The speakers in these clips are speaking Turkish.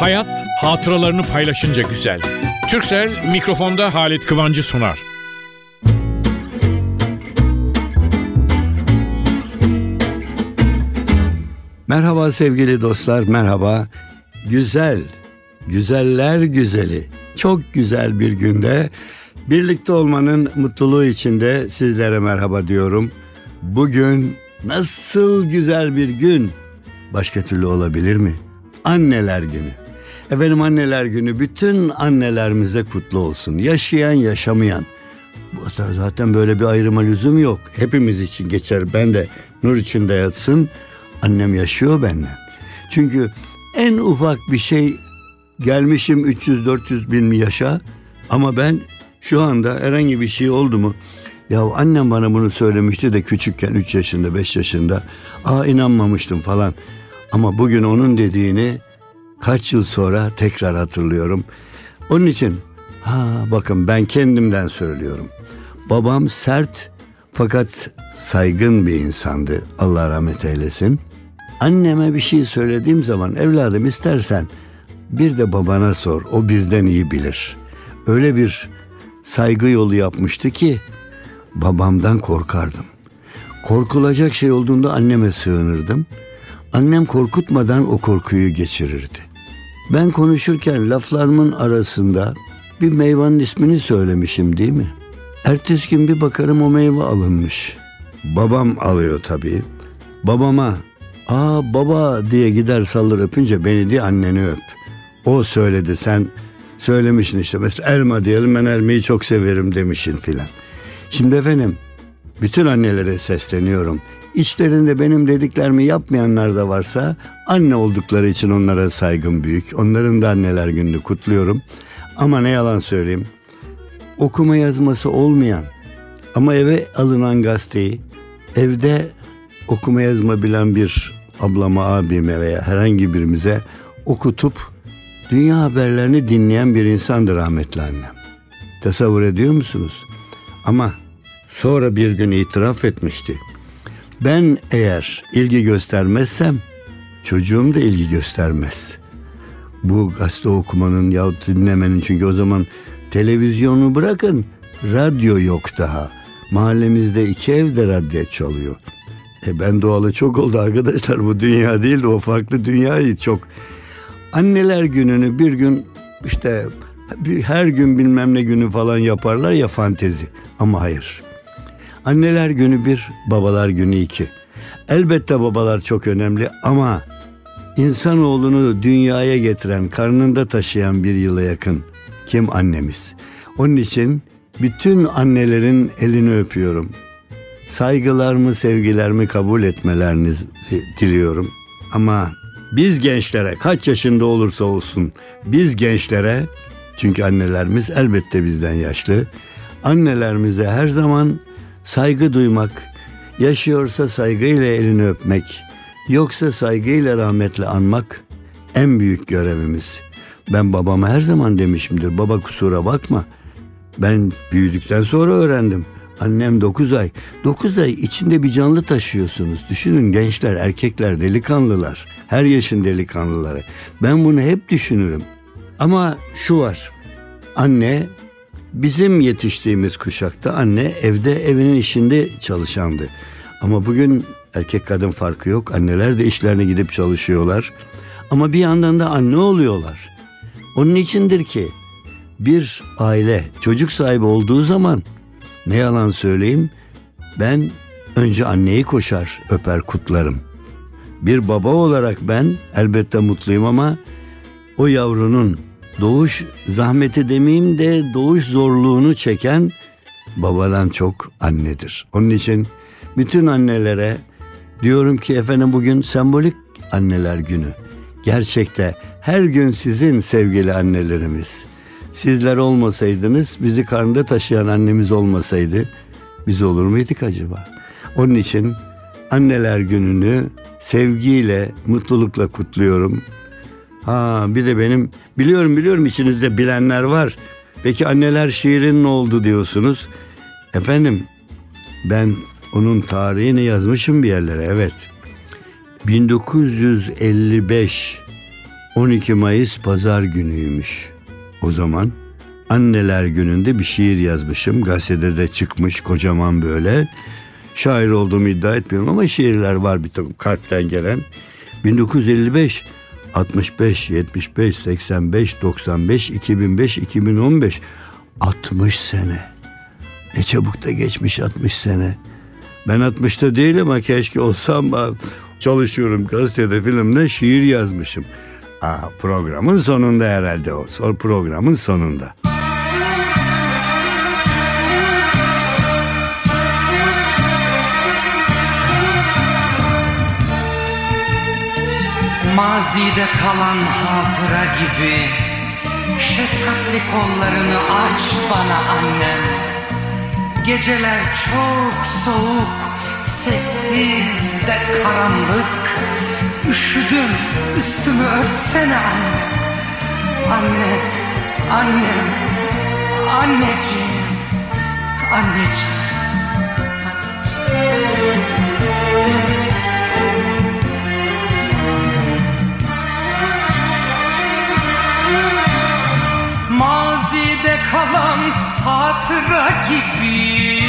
Hayat hatıralarını paylaşınca güzel. Türksel mikrofonda Halit Kıvancı sunar. Merhaba sevgili dostlar, merhaba. Güzel, güzeller güzeli, çok güzel bir günde birlikte olmanın mutluluğu içinde sizlere merhaba diyorum. Bugün nasıl güzel bir gün. Başka türlü olabilir mi? Anneler günü. Efendim anneler günü bütün annelerimize kutlu olsun. Yaşayan yaşamayan. Zaten böyle bir ayrıma lüzum yok. Hepimiz için geçer. Ben de nur içinde yatsın. Annem yaşıyor benden. Çünkü en ufak bir şey gelmişim 300-400 bin yaşa ama ben şu anda herhangi bir şey oldu mu? Ya annem bana bunu söylemişti de küçükken 3 yaşında 5 yaşında. Aa inanmamıştım falan. Ama bugün onun dediğini kaç yıl sonra tekrar hatırlıyorum. Onun için ha bakın ben kendimden söylüyorum. Babam sert fakat saygın bir insandı. Allah rahmet eylesin. Anneme bir şey söylediğim zaman evladım istersen bir de babana sor. O bizden iyi bilir. Öyle bir saygı yolu yapmıştı ki babamdan korkardım. Korkulacak şey olduğunda anneme sığınırdım. Annem korkutmadan o korkuyu geçirirdi. Ben konuşurken laflarımın arasında bir meyvanın ismini söylemişim değil mi? Ertesi gün bir bakarım o meyve alınmış. Babam alıyor tabii. Babama ''Aa baba'' diye gider sallar öpünce beni diye anneni öp. O söyledi sen söylemişsin işte mesela elma diyelim ben elmayı çok severim demişsin filan. Şimdi efendim bütün annelere sesleniyorum. İçlerinde benim dediklerimi yapmayanlar da varsa anne oldukları için onlara saygım büyük. Onların da anneler gününü kutluyorum. Ama ne yalan söyleyeyim. Okuma yazması olmayan ama eve alınan gazeteyi evde okuma yazma bilen bir ablama, abime veya herhangi birimize okutup dünya haberlerini dinleyen bir insandır rahmetli annem. Tasavvur ediyor musunuz? Ama sonra bir gün itiraf etmişti. Ben eğer ilgi göstermezsem çocuğum da ilgi göstermez. Bu gazete okumanın yahut dinlemenin çünkü o zaman televizyonu bırakın radyo yok daha. Mahallemizde iki evde radyo çalıyor. E ben doğalı çok oldu arkadaşlar bu dünya değil de o farklı dünyayı çok. Anneler gününü bir gün işte her gün bilmem ne günü falan yaparlar ya fantezi ama hayır. Anneler günü bir, babalar günü iki. Elbette babalar çok önemli ama insanoğlunu dünyaya getiren, karnında taşıyan bir yıla yakın kim annemiz. Onun için bütün annelerin elini öpüyorum. Saygılarımı, sevgilerimi kabul etmelerinizi diliyorum. Ama biz gençlere kaç yaşında olursa olsun biz gençlere çünkü annelerimiz elbette bizden yaşlı. Annelerimize her zaman saygı duymak, yaşıyorsa saygıyla elini öpmek, yoksa saygıyla rahmetle anmak en büyük görevimiz. Ben babama her zaman demişimdir. Baba kusura bakma. Ben büyüdükten sonra öğrendim. Annem 9 ay. 9 ay içinde bir canlı taşıyorsunuz. Düşünün gençler, erkekler, delikanlılar. Her yaşın delikanlıları. Ben bunu hep düşünürüm. Ama şu var. Anne bizim yetiştiğimiz kuşakta anne evde evinin işinde çalışandı. Ama bugün erkek kadın farkı yok. Anneler de işlerine gidip çalışıyorlar. Ama bir yandan da anne oluyorlar. Onun içindir ki bir aile çocuk sahibi olduğu zaman ne yalan söyleyeyim ben önce anneyi koşar öper kutlarım. Bir baba olarak ben elbette mutluyum ama o yavrunun doğuş zahmeti demeyeyim de doğuş zorluğunu çeken babadan çok annedir. Onun için bütün annelere diyorum ki efendim bugün sembolik anneler günü. Gerçekte her gün sizin sevgili annelerimiz. Sizler olmasaydınız, bizi karnında taşıyan annemiz olmasaydı biz olur muyduk acaba? Onun için anneler gününü sevgiyle, mutlulukla kutluyorum. Ha bir de benim biliyorum biliyorum içinizde bilenler var. Peki anneler şiirin ne oldu diyorsunuz. Efendim ben onun tarihini yazmışım bir yerlere evet. 1955 12 Mayıs pazar günüymüş. O zaman anneler gününde bir şiir yazmışım. Gazetede de çıkmış kocaman böyle. Şair olduğumu iddia etmiyorum ama şiirler var bir takım kalpten gelen. 1955 65, 75, 85, 95, 2005, 2015 60 sene. Ne çabuk da geçmiş 60 sene. Ben 60'ta değilim ama keşke olsam çalışıyorum gazetede filmde şiir yazmışım. Aa, programın sonunda herhalde o. Programın sonunda. Mazide kalan hatıra gibi Şefkatli kollarını aç bana annem. Geceler çok soğuk Sessiz ve karanlık. Üşüdüm üstümü örtsene anne. Anne, annem, anneciğim Anneciğim hatıra gibi.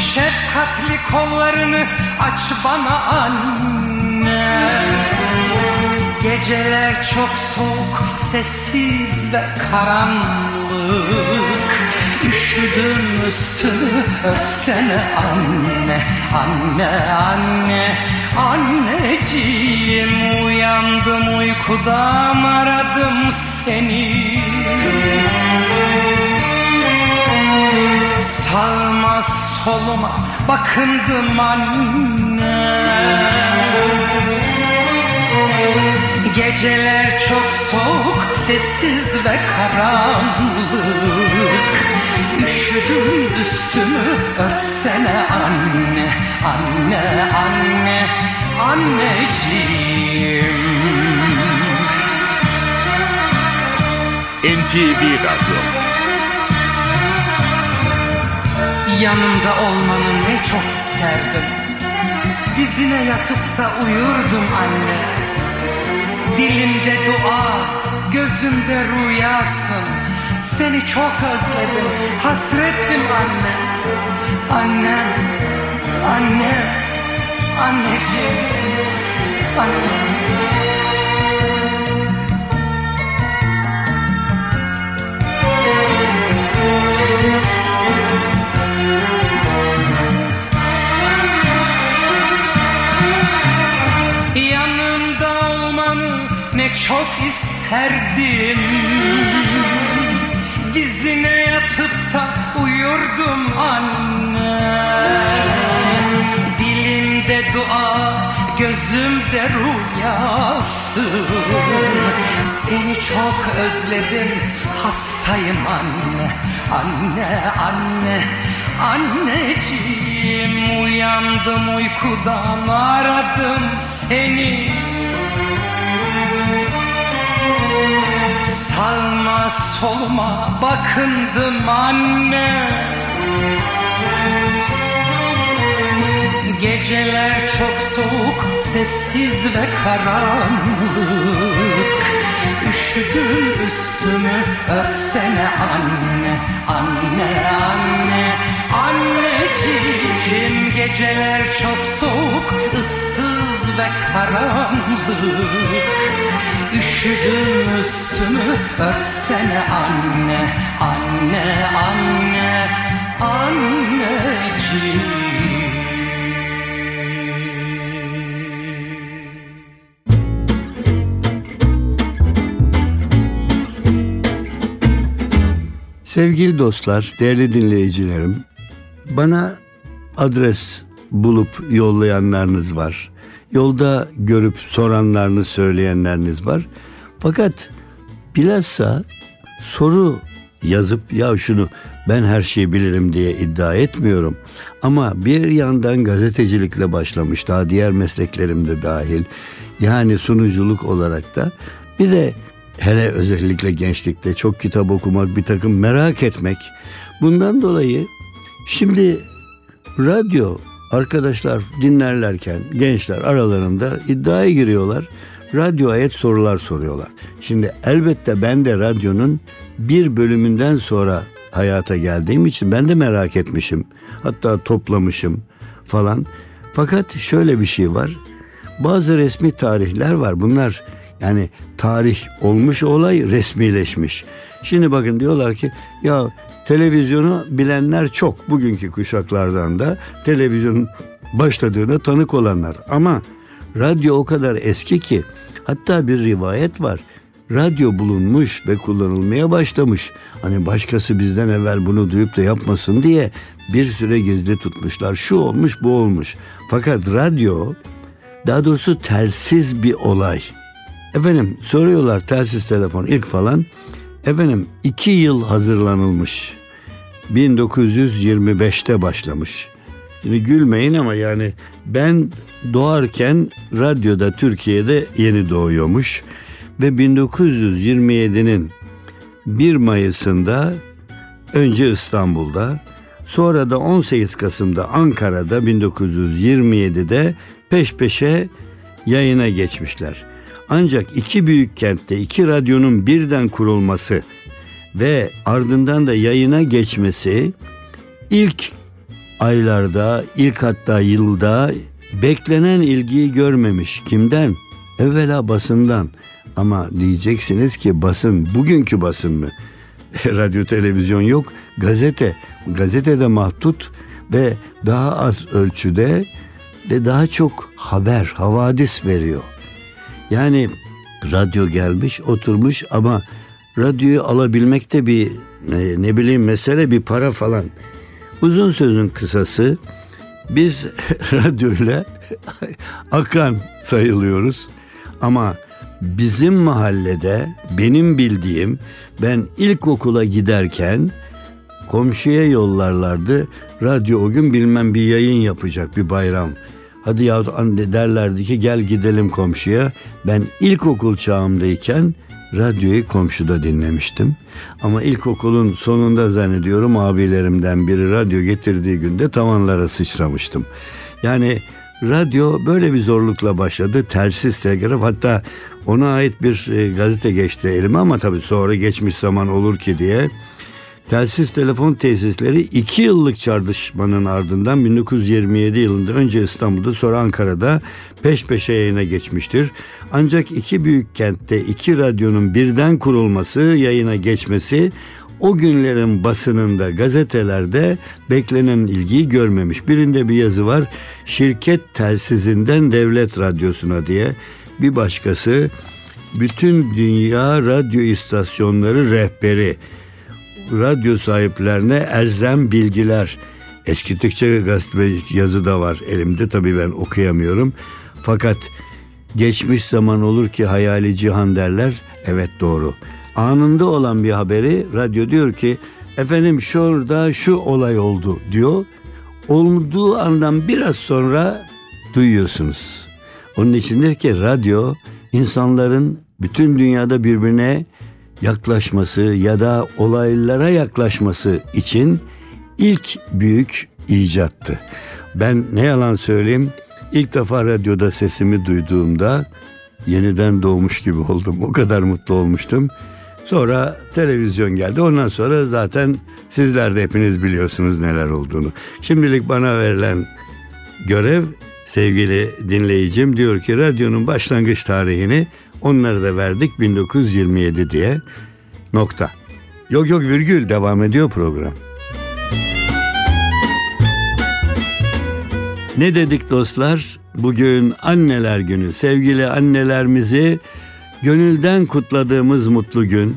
Şefkatli kollarını aç bana anne. Geceler çok soğuk, sessiz ve karanlık. Üşüdüm üstümü örtsene anne Anne, anne, anneciğim Uyandım uykudan aradım seni Sağıma soluma bakındım anne. Geceler çok soğuk, sessiz ve karanlık. Üşüdüm üstümü örtsene anne Anne, anne, anneciğim. NTV Radyo Yanımda olmanı ne çok isterdim. Dizine yatıp da uyurdum anne. Dilimde dua, gözümde rüyasın. Seni çok özledim, hasretim anne. Annem, annem, anneciğim Annem çok isterdim. Dizine yatıp da uyurdum anne. Dilimde dua, gözümde rüyasın Seni çok özledim, hastayım anne. Anne, anne, anneciğim. Uyandım uykudan aradım seni Sağıma soluma bakındım anne. Geceler çok soğuk, sessiz ve karanlık. Üşüdüm üstümü örtsene anne Anne, anne, anneciğim Geceler çok soğuk, ıssız ve karanlık Üşüdüm üstümü örtsene anne Anne, anne, anneciğim Sevgili dostlar, değerli dinleyicilerim, bana adres bulup yollayanlarınız var. Yolda görüp soranlarınız, söyleyenleriniz var. Fakat bilhassa soru yazıp ya şunu ben her şeyi bilirim diye iddia etmiyorum. Ama bir yandan gazetecilikle başlamış daha diğer mesleklerim de dahil. Yani sunuculuk olarak da bir de hele özellikle gençlikte çok kitap okumak, bir takım merak etmek. Bundan dolayı şimdi radyo arkadaşlar dinlerlerken gençler aralarında iddiaya giriyorlar. radyoya ait sorular soruyorlar. Şimdi elbette ben de radyonun bir bölümünden sonra hayata geldiğim için ben de merak etmişim. Hatta toplamışım falan. Fakat şöyle bir şey var. Bazı resmi tarihler var. Bunlar yani tarih olmuş olay resmileşmiş. Şimdi bakın diyorlar ki ya televizyonu bilenler çok bugünkü kuşaklardan da televizyonun başladığına tanık olanlar. Ama radyo o kadar eski ki hatta bir rivayet var. Radyo bulunmuş ve kullanılmaya başlamış. Hani başkası bizden evvel bunu duyup da yapmasın diye bir süre gizli tutmuşlar. Şu olmuş bu olmuş. Fakat radyo daha doğrusu telsiz bir olay. Efendim soruyorlar telsiz telefon ilk falan. Efendim iki yıl hazırlanılmış. 1925'te başlamış. Şimdi gülmeyin ama yani ben doğarken radyoda Türkiye'de yeni doğuyormuş. Ve 1927'nin 1 Mayıs'ında önce İstanbul'da sonra da 18 Kasım'da Ankara'da 1927'de peş peşe yayına geçmişler. Ancak iki büyük kentte iki radyonun birden kurulması ve ardından da yayına geçmesi ilk aylarda, ilk hatta yılda beklenen ilgiyi görmemiş. Kimden? Evvela basından. Ama diyeceksiniz ki basın, bugünkü basın mı? Radyo, televizyon yok, gazete. Gazetede mahdut ve daha az ölçüde ve daha çok haber, havadis veriyor. Yani radyo gelmiş, oturmuş ama radyoyu alabilmekte bir ne, ne bileyim mesele bir para falan. Uzun sözün kısası biz radyoyla akran sayılıyoruz ama bizim mahallede benim bildiğim ben ilkokula giderken komşuya yollarlardı. Radyo o gün bilmem bir yayın yapacak bir bayram. Hadi ya derlerdi ki gel gidelim komşuya. Ben ilkokul çağımdayken radyoyu komşuda dinlemiştim. Ama ilkokulun sonunda zannediyorum abilerimden biri radyo getirdiği günde tavanlara sıçramıştım. Yani radyo böyle bir zorlukla başladı. Telsiz telgraf hatta ona ait bir e, gazete geçti elime ama tabii sonra geçmiş zaman olur ki diye telsiz telefon tesisleri iki yıllık çarpışmanın ardından 1927 yılında önce İstanbul'da sonra Ankara'da peş peşe yayına geçmiştir. Ancak iki büyük kentte iki radyonun birden kurulması, yayına geçmesi o günlerin basınında, gazetelerde beklenen ilgiyi görmemiş. Birinde bir yazı var. Şirket telsizinden devlet radyosuna diye. Bir başkası bütün dünya radyo istasyonları rehberi radyo sahiplerine elzem bilgiler. Eskittikçe gazete yazı da var elimde tabii ben okuyamıyorum. Fakat geçmiş zaman olur ki hayali cihan derler. Evet doğru. Anında olan bir haberi radyo diyor ki efendim şurada şu olay oldu diyor. Olduğu andan biraz sonra duyuyorsunuz. Onun içindir ki radyo insanların bütün dünyada birbirine yaklaşması ya da olaylara yaklaşması için ilk büyük icattı. Ben ne yalan söyleyeyim ilk defa radyoda sesimi duyduğumda yeniden doğmuş gibi oldum. O kadar mutlu olmuştum. Sonra televizyon geldi. Ondan sonra zaten sizler de hepiniz biliyorsunuz neler olduğunu. Şimdilik bana verilen görev sevgili dinleyicim diyor ki radyonun başlangıç tarihini Onları da verdik 1927 diye. Nokta. Yok yok virgül devam ediyor program. Ne dedik dostlar? Bugün anneler günü. Sevgili annelerimizi gönülden kutladığımız mutlu gün.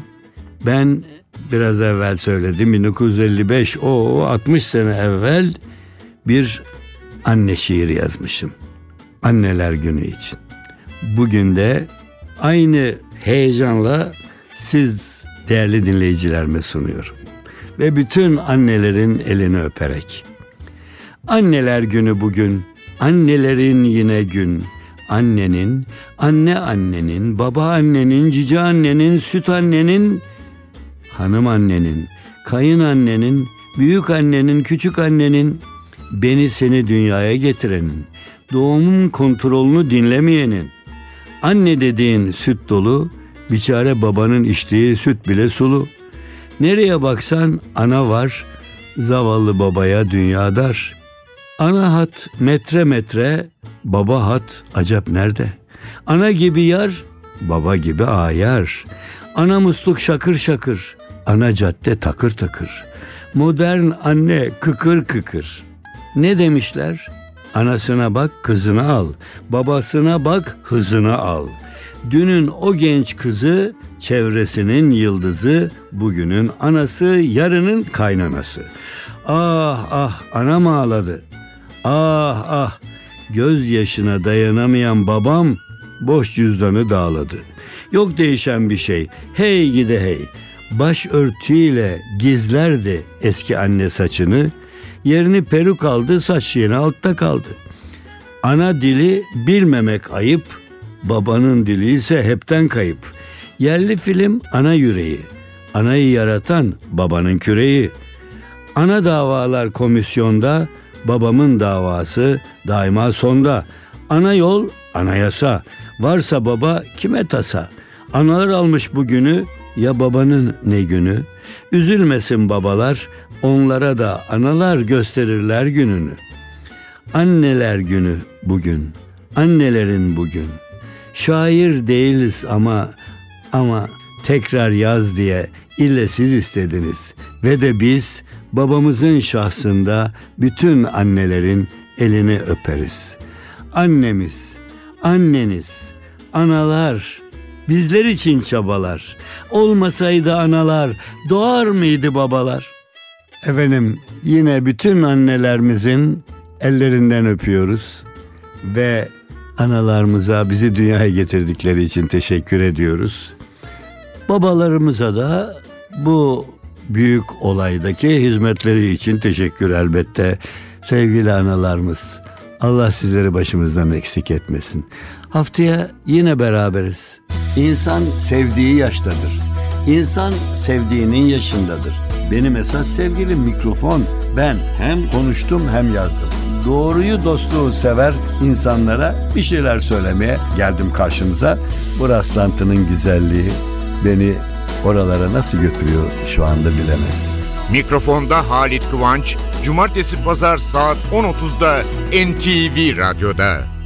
Ben biraz evvel söyledim 1955 o 60 sene evvel bir anne şiiri yazmışım. Anneler günü için. Bugün de aynı heyecanla siz değerli dinleyicilerime sunuyorum. Ve bütün annelerin elini öperek. Anneler günü bugün, annelerin yine gün. Annenin, anne annenin, baba annenin, cici annenin, süt annenin, hanım annenin, kayın annenin, büyük annenin, küçük annenin, beni seni dünyaya getirenin, doğumun kontrolünü dinlemeyenin, Anne dediğin süt dolu, biçare babanın içtiği süt bile sulu. Nereye baksan ana var, zavallı babaya dünya dar. Ana hat metre metre, baba hat acap nerede? Ana gibi yar, baba gibi ayar. Ana musluk şakır şakır, ana cadde takır takır. Modern anne kıkır kıkır. Ne demişler? Anasına bak kızını al, babasına bak hızını al. Dünün o genç kızı, çevresinin yıldızı, bugünün anası, yarının kaynanası. Ah ah anam ağladı. Ah ah göz yaşına dayanamayan babam boş cüzdanı dağladı. Yok değişen bir şey. Hey gide hey. Baş örtüyle gizlerdi eski anne saçını. Yerini peruk aldı, saç yine altta kaldı. Ana dili bilmemek ayıp, babanın dili ise hepten kayıp. Yerli film ana yüreği, anayı yaratan babanın küreği. Ana davalar komisyonda, babamın davası daima sonda. Ana yol, anayasa. Varsa baba kime tasa? Analar almış bugünü, ya babanın ne günü? Üzülmesin babalar, onlara da analar gösterirler gününü. Anneler günü bugün, annelerin bugün. Şair değiliz ama ama tekrar yaz diye ille siz istediniz ve de biz babamızın şahsında bütün annelerin elini öperiz. Annemiz, anneniz, analar bizler için çabalar. Olmasaydı analar doğar mıydı babalar? Efendim yine bütün annelerimizin ellerinden öpüyoruz ve analarımıza bizi dünyaya getirdikleri için teşekkür ediyoruz. Babalarımıza da bu büyük olaydaki hizmetleri için teşekkür elbette. Sevgili analarımız, Allah sizleri başımızdan eksik etmesin. Haftaya yine beraberiz. İnsan sevdiği yaştadır. İnsan sevdiğinin yaşındadır. Benim esas sevgilim mikrofon. Ben hem konuştum hem yazdım. Doğruyu dostluğu sever insanlara bir şeyler söylemeye geldim karşınıza. Bu rastlantının güzelliği beni oralara nasıl götürüyor şu anda bilemezsiniz. Mikrofonda Halit Kıvanç, Cumartesi Pazar saat 10.30'da NTV Radyo'da.